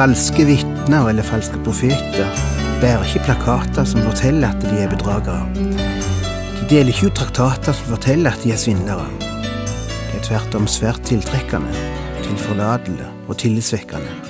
Falske vitner eller falske profeter bærer ikke plakater som forteller at de er bedragere. De deler ikke ut traktater som forteller at de er svindlere. De er tvert om svært tiltrekkende, tilforlatende og tillitsvekkende.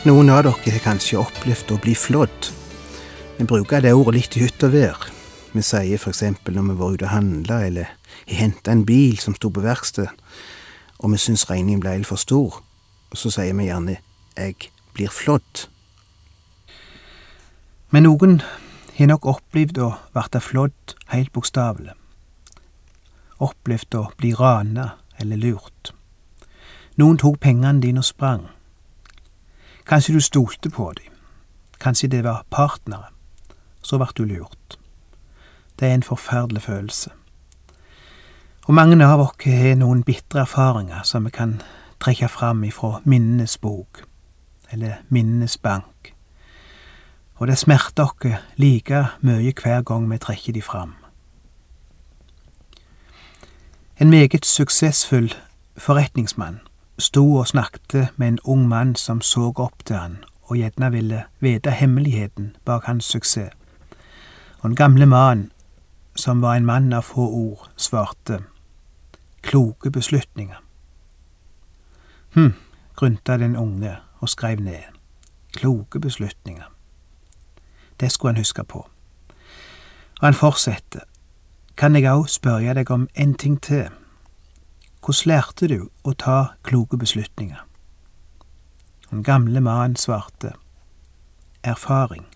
Noen av dere har kanskje opplevd å bli flådd. Vi bruker det ordet litt i hytt og vær. Vi sier for eksempel når vi var ute og handla, eller har henta en bil som sto på verksted, og vi syns regningen ble for stor, så sier vi gjerne 'jeg blir flådd'. Men noen har nok opplevd å bli flådd helt bokstavelig. Opplevd å bli rana eller lurt. Noen tok pengene dine og sprang. Kanskje du stolte på dem. Kanskje det var partnere. Så ble du lurt. Det er en forferdelig følelse. Og mange av oss har noen bitre erfaringer som vi kan trekke fram ifra minnenes bok, eller minnenes bank. Og det smerter oss like mye hver gang vi trekker de fram. En meget suksessfull forretningsmann sto og snakket med en ung mann som så opp til han og gjerne ville vite hemmeligheten bak hans suksess. Og den gamle mannen, som var en mann av få ord, svarte kloke beslutninger. Hm, grunta den unge og skrev ned. Kloke beslutninger. Det skulle han huske på. Og han fortsetter. Kan jeg òg spørre deg om en ting til? Hvordan lærte du å ta kloke beslutninger? Den gamle mannen svarte. Erfaring.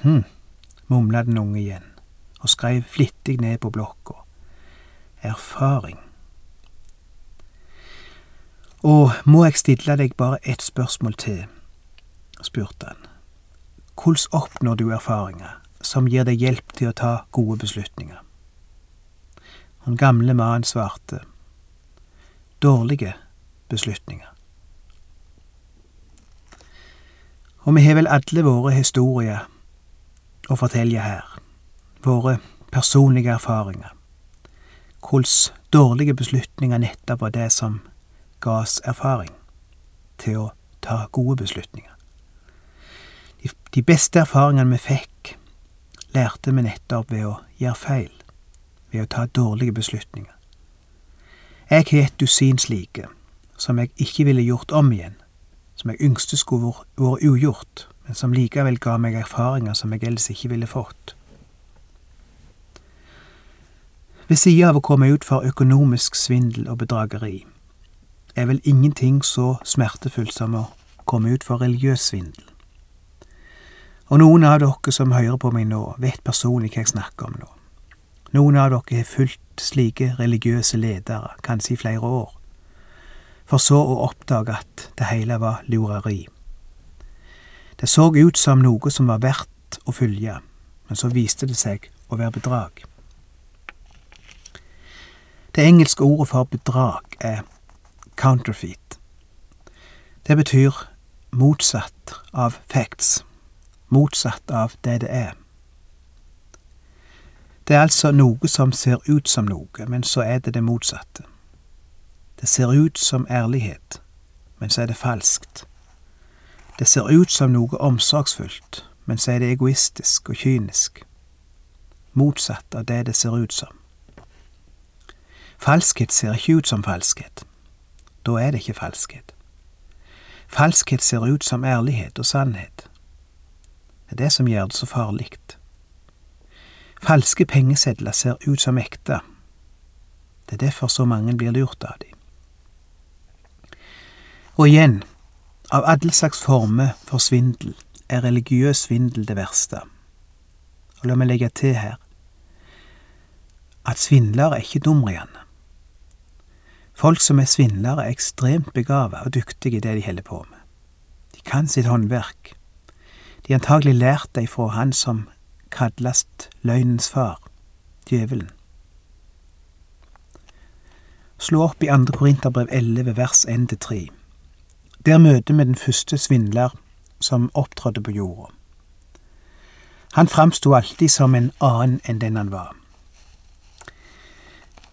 Hm, mumla den unge igjen, og skrev flittig ned på blokka. Erfaring. Og må jeg stille deg bare ett spørsmål til, spurte han. Hvordan oppnår du erfaringer som gir deg hjelp til å ta gode beslutninger? Den gamle mannen svarte. Dårlige beslutninger. Og vi har vel alle våre historier å fortelle her, våre personlige erfaringer, hvordan dårlige beslutninger nettopp var det som ga oss erfaring til å ta gode beslutninger. De beste erfaringene vi fikk, lærte vi nettopp ved å gjøre feil ved å ta dårlige beslutninger. Jeg har et dusin slike, som jeg ikke ville gjort om igjen, som jeg yngste skulle vært ugjort, men som likevel ga meg erfaringer som jeg ellers ikke ville fått. Ved sida av å komme ut for økonomisk svindel og bedrageri, er vel ingenting så smertefullt som å komme ut for religiøs svindel. Og noen av dere som hører på meg nå, vet personlig hva jeg snakker om nå. Noen av dere har fulgt slike religiøse ledere, kanskje i flere år, for så å oppdage at det hele var lureri. Det så ut som noe som var verdt å følge, men så viste det seg å være bedrag. Det engelske ordet for bedrag er counterfeit. Det betyr motsatt av facts, motsatt av det det er. Det er altså noe som ser ut som noe, men så er det det motsatte. Det ser ut som ærlighet, men så er det falskt. Det ser ut som noe omsorgsfullt, men så er det egoistisk og kynisk. Motsatt av det det ser ut som. Falskhet ser ikke ut som falskhet. Da er det ikke falskhet. Falskhet ser ut som ærlighet og sannhet. Det er det som gjør det så farlig. Falske pengesedler ser ut som ekte. Det er derfor så mange blir lurt av dem. Og igjen, av alle slags former for svindel er religiøs svindel det verste. Og la meg legge til her at svindlere er ikke dumriende. Folk som er svindlere, er ekstremt begava og dyktige i det de holder på med. De kan sitt håndverk. De har antagelig lært det fra han som kallast løgnens far, djevelen. Slå opp i andre Korinterbrev 11, vers 1-3. Der møter vi den første svindler som opptrådte på jorda. Han framsto alltid som en annen enn den han var.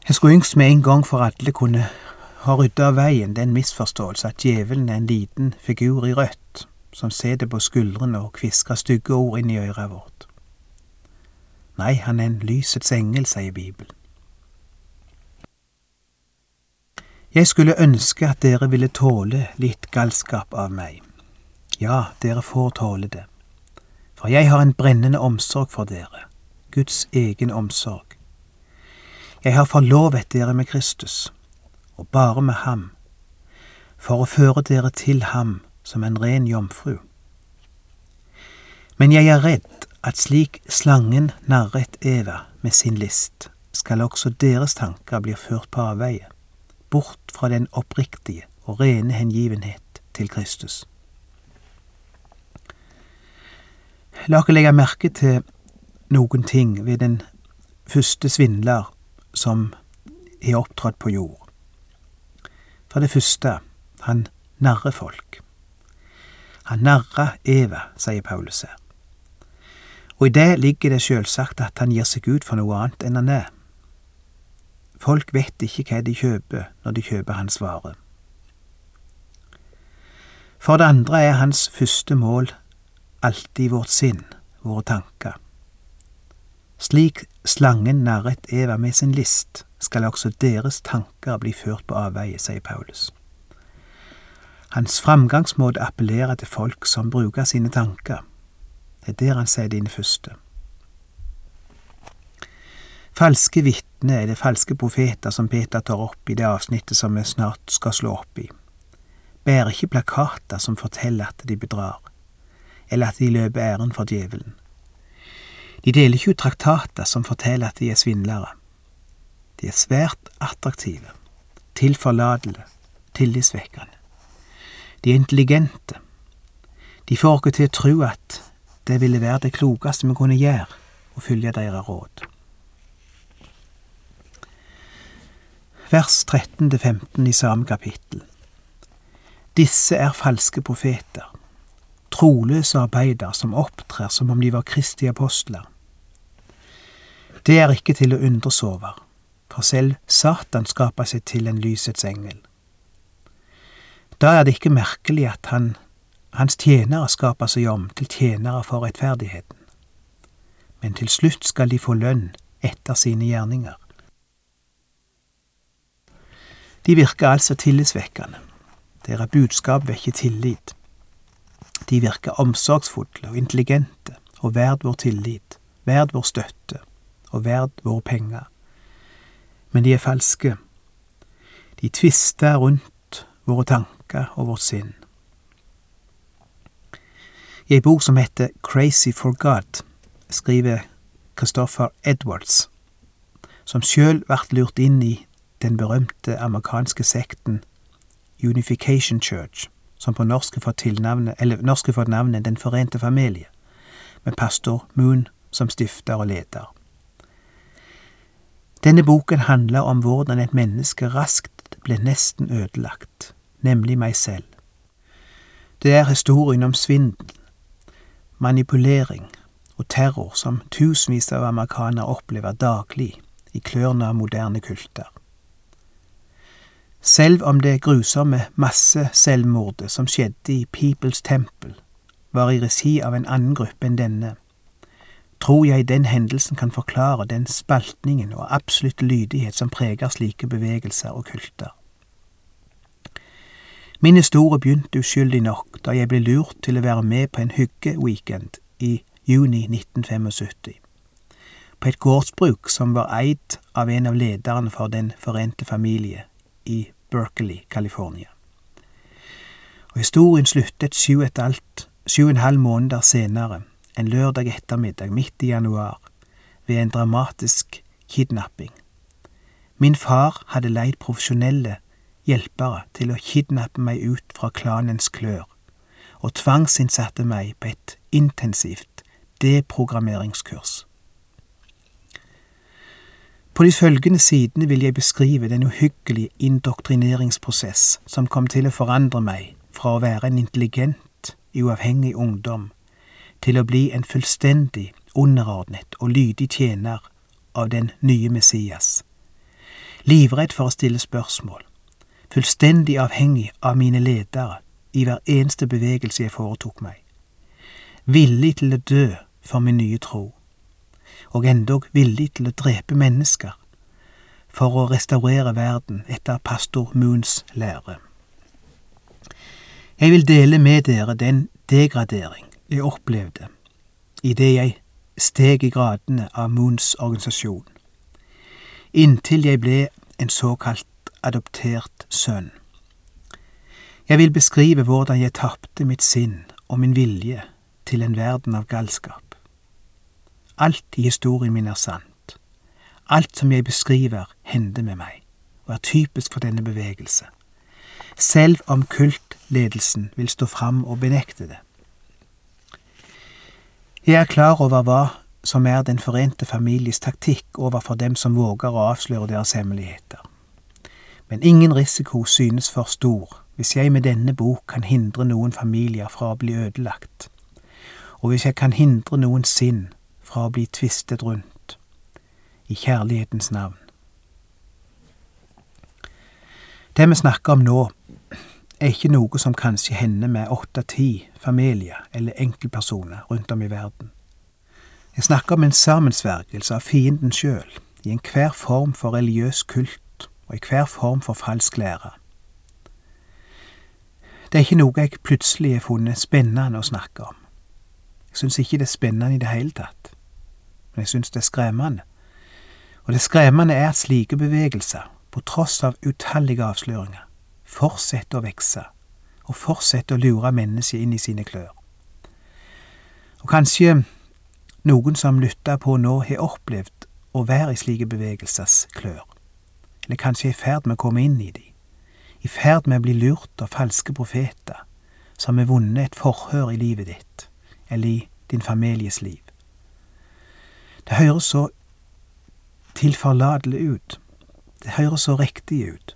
Jeg skulle ønske med en gang for alle kunne ha rydda av veien den misforståelse at djevelen er en liten figur i rødt som sitter på skuldrene og kvisker stygge ord inn i øret vårt. Nei, han er en lysets engel, sier Bibelen. Jeg skulle ønske at dere ville tåle litt galskap av meg. Ja, dere får tåle det. For jeg har en brennende omsorg for dere, Guds egen omsorg. Jeg har forlovet dere med Kristus, og bare med ham, for å føre dere til ham som en ren jomfru. Men jeg er redd at slik slangen narret Eva med sin list, skal også deres tanker bli ført på avveie bort fra den oppriktige og rene hengivenhet til Kristus. La oss legge merke til noen ting ved den første svindler som er opptrådt på jord. For det første, han narrer folk. Han narra Eva, sier Paulus her. Og i det ligger det sjølsagt at han gir seg ut for noe annet enn han er. Folk vet ikke hva de kjøper når de kjøper hans vare. For det andre er hans første mål alltid vårt sinn, våre tanker. Slik slangen narret Eva med sin list, skal også deres tanker bli ført på avveie, sier Paulus. Hans framgangsmåte appellerer til folk som bruker sine tanker. Det er der han sier dine første. Falske vitner er det falske profeter som Peter tar opp i det avsnittet som vi snart skal slå opp i. Bærer ikke plakater som forteller at de bedrar, eller at de løper æren for djevelen. De deler ikke ut traktater som forteller at de er svindlere. De er svært attraktive, tilforlatelige, tillitsvekkende. De er intelligente. De får oss til å tro at det ville være det klokeste vi kunne gjøre, å følge deres råd. vers 13-15 i samme kapittel. Disse er falske profeter, troløse arbeider som opptrer som om de var Kristi apostler. Det er ikke til å undres over, for selv Satan skaper seg til en lysets engel. Da er det ikke merkelig at han, hans tjenere skaper seg om til tjenere for rettferdigheten. Men til slutt skal de få lønn etter sine gjerninger. De virker altså tillitsvekkende. Deres budskap vekker tillit. De virker omsorgsfulle og intelligente og verd vår tillit, verd vår støtte og verd våre penger. Men de er falske. De tvister rundt våre tanker og vårt sinn. I ei bok som heter Crazy for God, skriver Christopher Edwards, som sjøl vart lurt inn i den berømte amerikanske sekten Unification Church, som på norsk får, fått, norsk har fått navnet Den forente familie, med pastor Moon som stifter og leder. Denne boken handler om hvordan et menneske raskt ble nesten ødelagt, nemlig meg selv. Det er historien om svindel, manipulering og terror som tusenvis av amerikanere opplever daglig i klørne av moderne kulter. Selv om det grusomme masseselvmordet som skjedde i Peoples Temple, var i regi av en annen gruppe enn denne, tror jeg den hendelsen kan forklare den spaltningen og absolutte lydighet som preger slike bevegelser og kulter. Min historie begynte uskyldig nok da jeg ble lurt til å være med på en hyggeweekend i juni 1975. på et gårdsbruk som var eid av en av lederne for Den forente familie i Berkeley, California. Og historien sluttet sju et alt, sju og en halv måneder senere, en lørdag ettermiddag midt i januar, ved en dramatisk kidnapping. Min far hadde leid profesjonelle hjelpere til å kidnappe meg ut fra klanens klør, og tvangsinnsatte meg på et intensivt deprogrammeringskurs. På de følgende sidene vil jeg beskrive den uhyggelige indoktrineringsprosess som kom til å forandre meg fra å være en intelligent, uavhengig ungdom til å bli en fullstendig underordnet og lydig tjener av den nye Messias. Livredd for å stille spørsmål, fullstendig avhengig av mine ledere i hver eneste bevegelse jeg foretok meg, villig til å dø for min nye tro, og endog villig til å drepe mennesker for å restaurere verden etter pastor Moons lære. Jeg vil dele med dere den degradering jeg opplevde idet jeg steg i gradene av Moons organisasjon, inntil jeg ble en såkalt adoptert sønn. Jeg vil beskrive hvordan jeg tapte mitt sinn og min vilje til en verden av galskap. Alt i historien min er sant. Alt som jeg beskriver, hendte med meg, og er typisk for denne bevegelse, selv om kultledelsen vil stå fram og benekte det. Jeg er klar over hva som er Den forente families taktikk overfor dem som våger å avsløre deres hemmeligheter. Men ingen risiko synes for stor hvis jeg med denne bok kan hindre noen familier fra å bli ødelagt, og hvis jeg kan hindre noen sinn fra å bli tvistet rundt, i kjærlighetens navn. Det vi snakker om nå, er ikke noe som kanskje hender med åtte-ti familier eller enkeltpersoner rundt om i verden. Jeg snakker om en sammensvergelse av fienden sjøl, i enhver form for religiøs kult og i hver form for falsk lære. Det er ikke noe jeg plutselig har funnet spennende å snakke om. Jeg syns ikke det er spennende i det hele tatt, men jeg syns det er skremmende. Og det skremmende er at slike bevegelser, på tross av utallige avsløringer, fortsetter å vokse, og fortsetter å lure mennesket inn i sine klør. Og kanskje noen som lytter på nå, har opplevd å være i slike bevegelsers klør, eller kanskje i ferd med å komme inn i de, i ferd med å bli lurt av falske profeter som har vunnet et forhør i livet ditt, eller i din families liv. Det høres så tilforlatelig ut, det høres så riktig ut.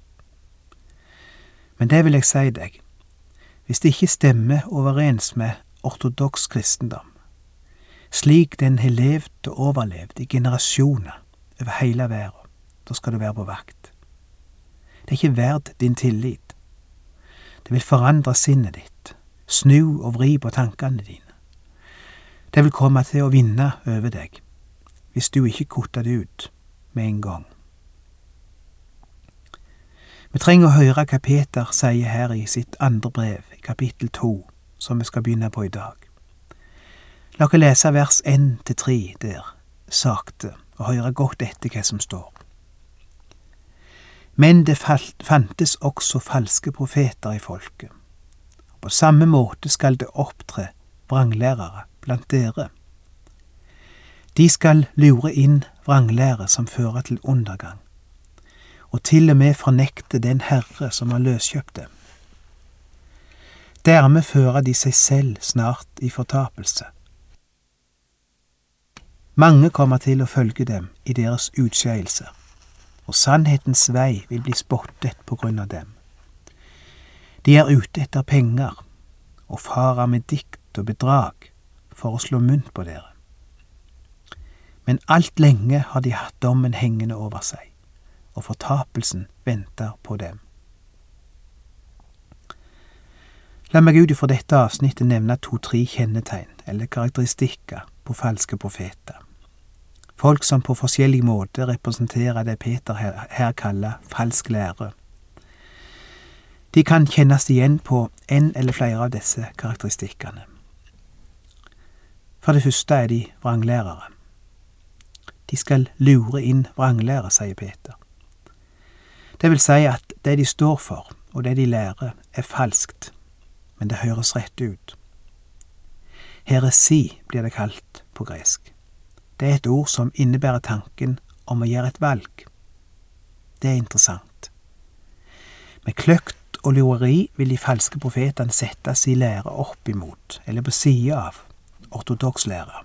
Men det vil jeg si deg, hvis det ikke stemmer overens med ortodoks kristendom, slik den har levd og overlevd i generasjoner over hele verden, da skal du være på vakt. Det er ikke verdt din tillit. Det vil forandre sinnet ditt, snu og vri på tankene dine. Det vil komme til å vinne over deg, hvis du ikke kutter det ut med en gang. Vi trenger å høre hva Peter sier her i sitt andre brev, i kapittel to, som vi skal begynne på i dag. La oss lese vers én til tre der, sakte, og høre godt etter hva som står. Men det fantes også falske profeter i folket, på samme måte skal det opptre vranglærere blant dere. De skal lure inn vranglære som fører til undergang og til og med fornekte den Herre som har løskjøpt dem. Dermed fører de seg selv snart i fortapelse. Mange kommer til å følge dem i deres utskeielser, og sannhetens vei vil bli spottet på grunn av dem. De er ute etter penger og farer med dikt og bedrag for å slå munt på dere. Men alt lenge har de hatt dommen hengende over seg og fortapelsen venter på dem. La meg ut ifra dette avsnittet nevne to–tre kjennetegn eller karakteristikker på falske profeter. Folk som på forskjellig måte representerer det Peter her, her kaller falsk lære. De kan kjennes igjen på en eller flere av disse karakteristikkene. For det første er de vranglærere. De skal lure inn vranglære, sier Peter. Det vil si at det de står for, og det de lærer, er falskt, men det høres rett ut. Heresi blir det kalt på gresk. Det er et ord som innebærer tanken om å gjøre et valg. Det er interessant. Med kløkt og lureri vil de falske profetene settes i lære opp imot, eller på sida av, ortodoks lære,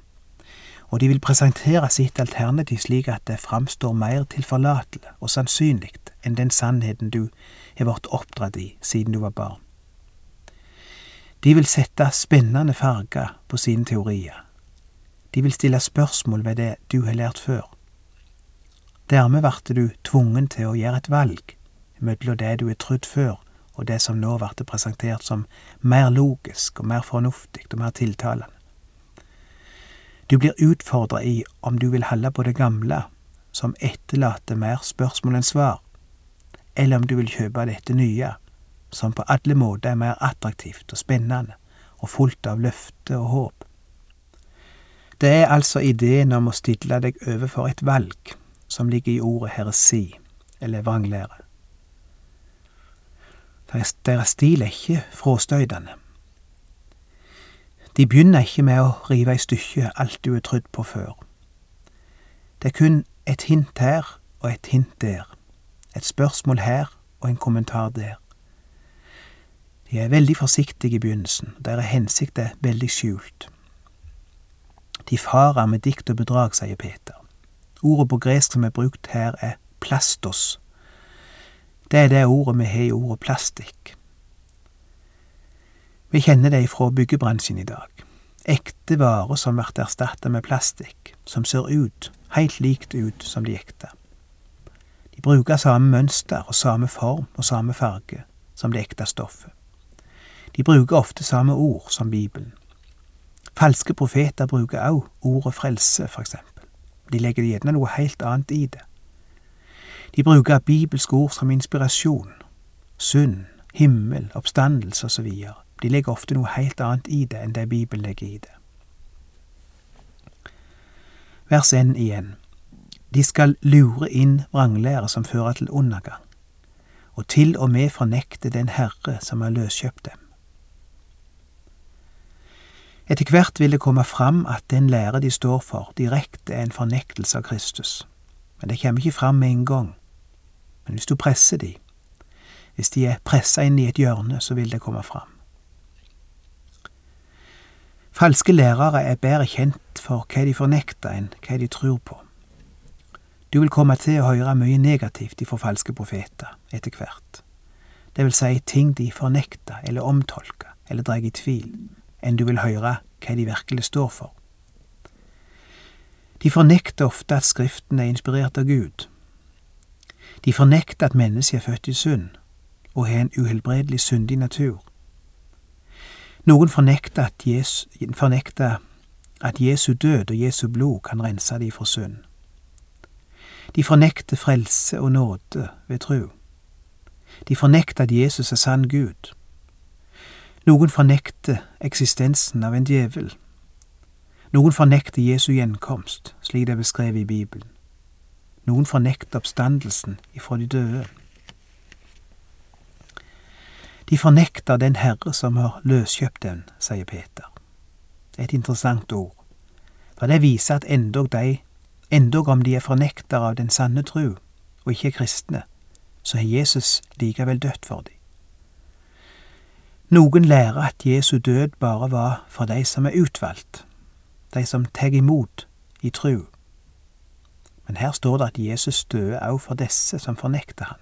og de vil presentere sitt alternativ slik at det framstår mer tilforlatelig og sannsynlig enn den sannheten du har vært oppdratt i siden du var barn. De vil sette spennende farger på sine teorier. De vil stille spørsmål ved det du har lært før. Dermed ble du tvungen til å gjøre et valg mellom det du har trodd før, og det som nå ble presentert som mer logisk og mer fornuftig og mer tiltalende. Du blir utfordra i om du vil holde på det gamle, som etterlater mer spørsmål enn svar, eller om du vil kjøpe dette nye, som på alle måter er mer attraktivt og spennende og fullt av løfte og håp. Det er altså ideen om å stille deg overfor et valg som ligger i ordet heresi, eller vranglære. Deres stil er ikke fråstøytende. De begynner ikke med å rive i stykker alt du har trodd på før. Det er kun et hint her og et hint der, et spørsmål her og en kommentar der. De er veldig forsiktige i begynnelsen, deres hensikt er veldig skjult. De farer med dikt og bedrag, sier Peter. Ordet på gresk som er brukt her, er plastos. Det er det ordet vi har i ordet plastikk. Vi kjenner det fra byggebransjen i dag. Ekte varer som blir erstatta med plastikk, som ser ut, helt likt ut som de ekte. De bruker samme mønster og samme form og samme farge som det ekte stoffet. De bruker ofte samme ord som Bibelen. Falske profeter bruker òg ordet frelse, for eksempel. De legger gjerne noe helt annet i det. De bruker bibelske ord som inspirasjon, synd, himmel, oppstandelse osv. De legger ofte noe helt annet i det enn det Bibelen legger i det. Vers 1 igjen. De skal lure inn vranglære som fører til undergang, og til og med fornekte den Herre som har løskjøpt dem. Etter hvert vil det komme fram at den lære de står for, direkte er en fornektelse av Kristus, men det kommer ikke fram med en gang. Men hvis du presser de, hvis de er pressa inn i et hjørne, så vil det komme fram. Falske lærere er bedre kjent for hva de fornekter enn hva de tror på. Du vil komme til å høre mye negativt ifra falske profeter etter hvert, det vil si ting de fornekter eller omtolker eller drar i tvil, enn du vil høre hva de virkelig står for. De fornekter ofte at Skriften er inspirert av Gud. De fornekter at mennesket er født i synd og har en uhelbredelig syndig natur. Noen fornekter at, Jesu, fornekter at Jesu død og Jesu blod kan rense dem for synd. De fornekter frelse og nåde ved tro. De fornekter at Jesus er sann Gud. Noen fornekter eksistensen av en djevel. Noen fornekter Jesu gjenkomst, slik det er beskrevet i Bibelen. Noen fornekter oppstandelsen ifra de døde. De fornekter den Herre som har løskjøpt dem, sier Peter. Det er et interessant ord, for det viser at endog de, endog om de er fornektere av den sanne tru og ikke er kristne, så har Jesus likevel dødt for dem. Noen lærer at Jesu død bare var for de som er utvalgt, de som tar imot i tru. Men her står det at Jesus døde òg for disse som fornekter han,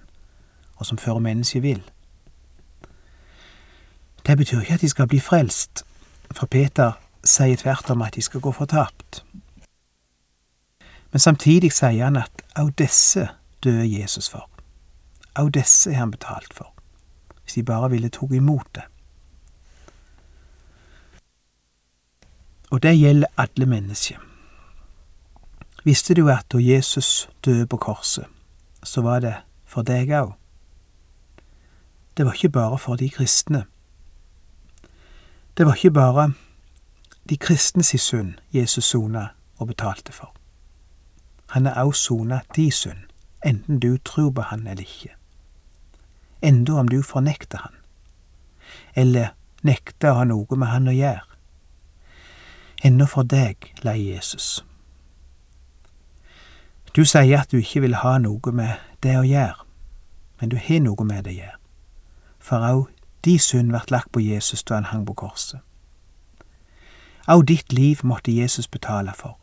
og som fører mennesket vill. Det betyr ikke at de skal bli frelst, for Peter sier tvert om at de skal gå fortapt. Men samtidig sier han at òg disse døde Jesus for. Òg disse har han betalt for, hvis de bare ville tatt imot det. Og det gjelder alle mennesker. Visste du at da Jesus døde på korset, så var det for deg òg? Det var ikke bare for de kristne. Det var ikke bare de kristne sin synd Jesus sona og betalte for. Han har også sona de synd, enten du tror på han eller ikke. Enda om du fornekter han, eller nekter å ha noe med han å gjøre. Ennå for deg lei Jesus. Du sier at du ikke vil ha noe med det å gjøre, men du har noe med det å gjøre. For òg di synd vart lagt på Jesus da han hang på korset. Òg ditt liv måtte Jesus betale for.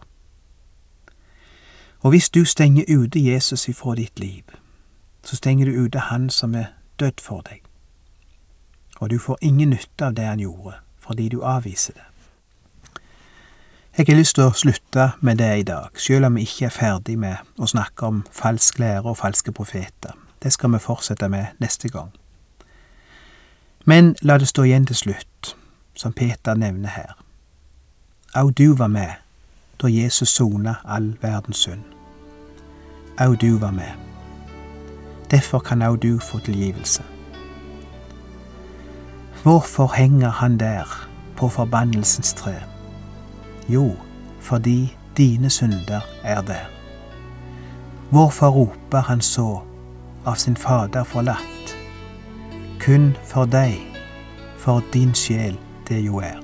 Og hvis du stenger ute Jesus ifra ditt liv, så stenger du ute Han som er dødd for deg. Og du får ingen nytte av det han gjorde, fordi du avviser det. Jeg har lyst til å slutte med det i dag, selv om vi ikke er ferdig med å snakke om falsk lære og falske profeter. Det skal vi fortsette med neste gang. Men la det stå igjen til slutt, som Peter nevner her. Au du var med da Jesus sona all verdens synd. Au du var med. Derfor kan au du få tilgivelse. Hvorfor henger han der på forbannelsens tre? Jo, fordi dine synder er der. Hvorfor roper han så, av sin Fader forlatt? Kun for deg, for din sjel det jo er.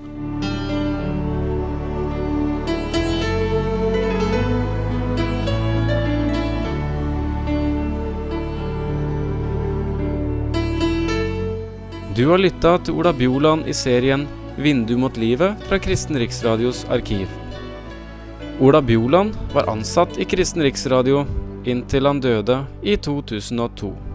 Du har lytta til Ola Bjoland i serien 'Vindu mot livet' fra Kristen Riksradios arkiv. Ola Bjoland var ansatt i Kristen Riksradio inntil han døde i 2002.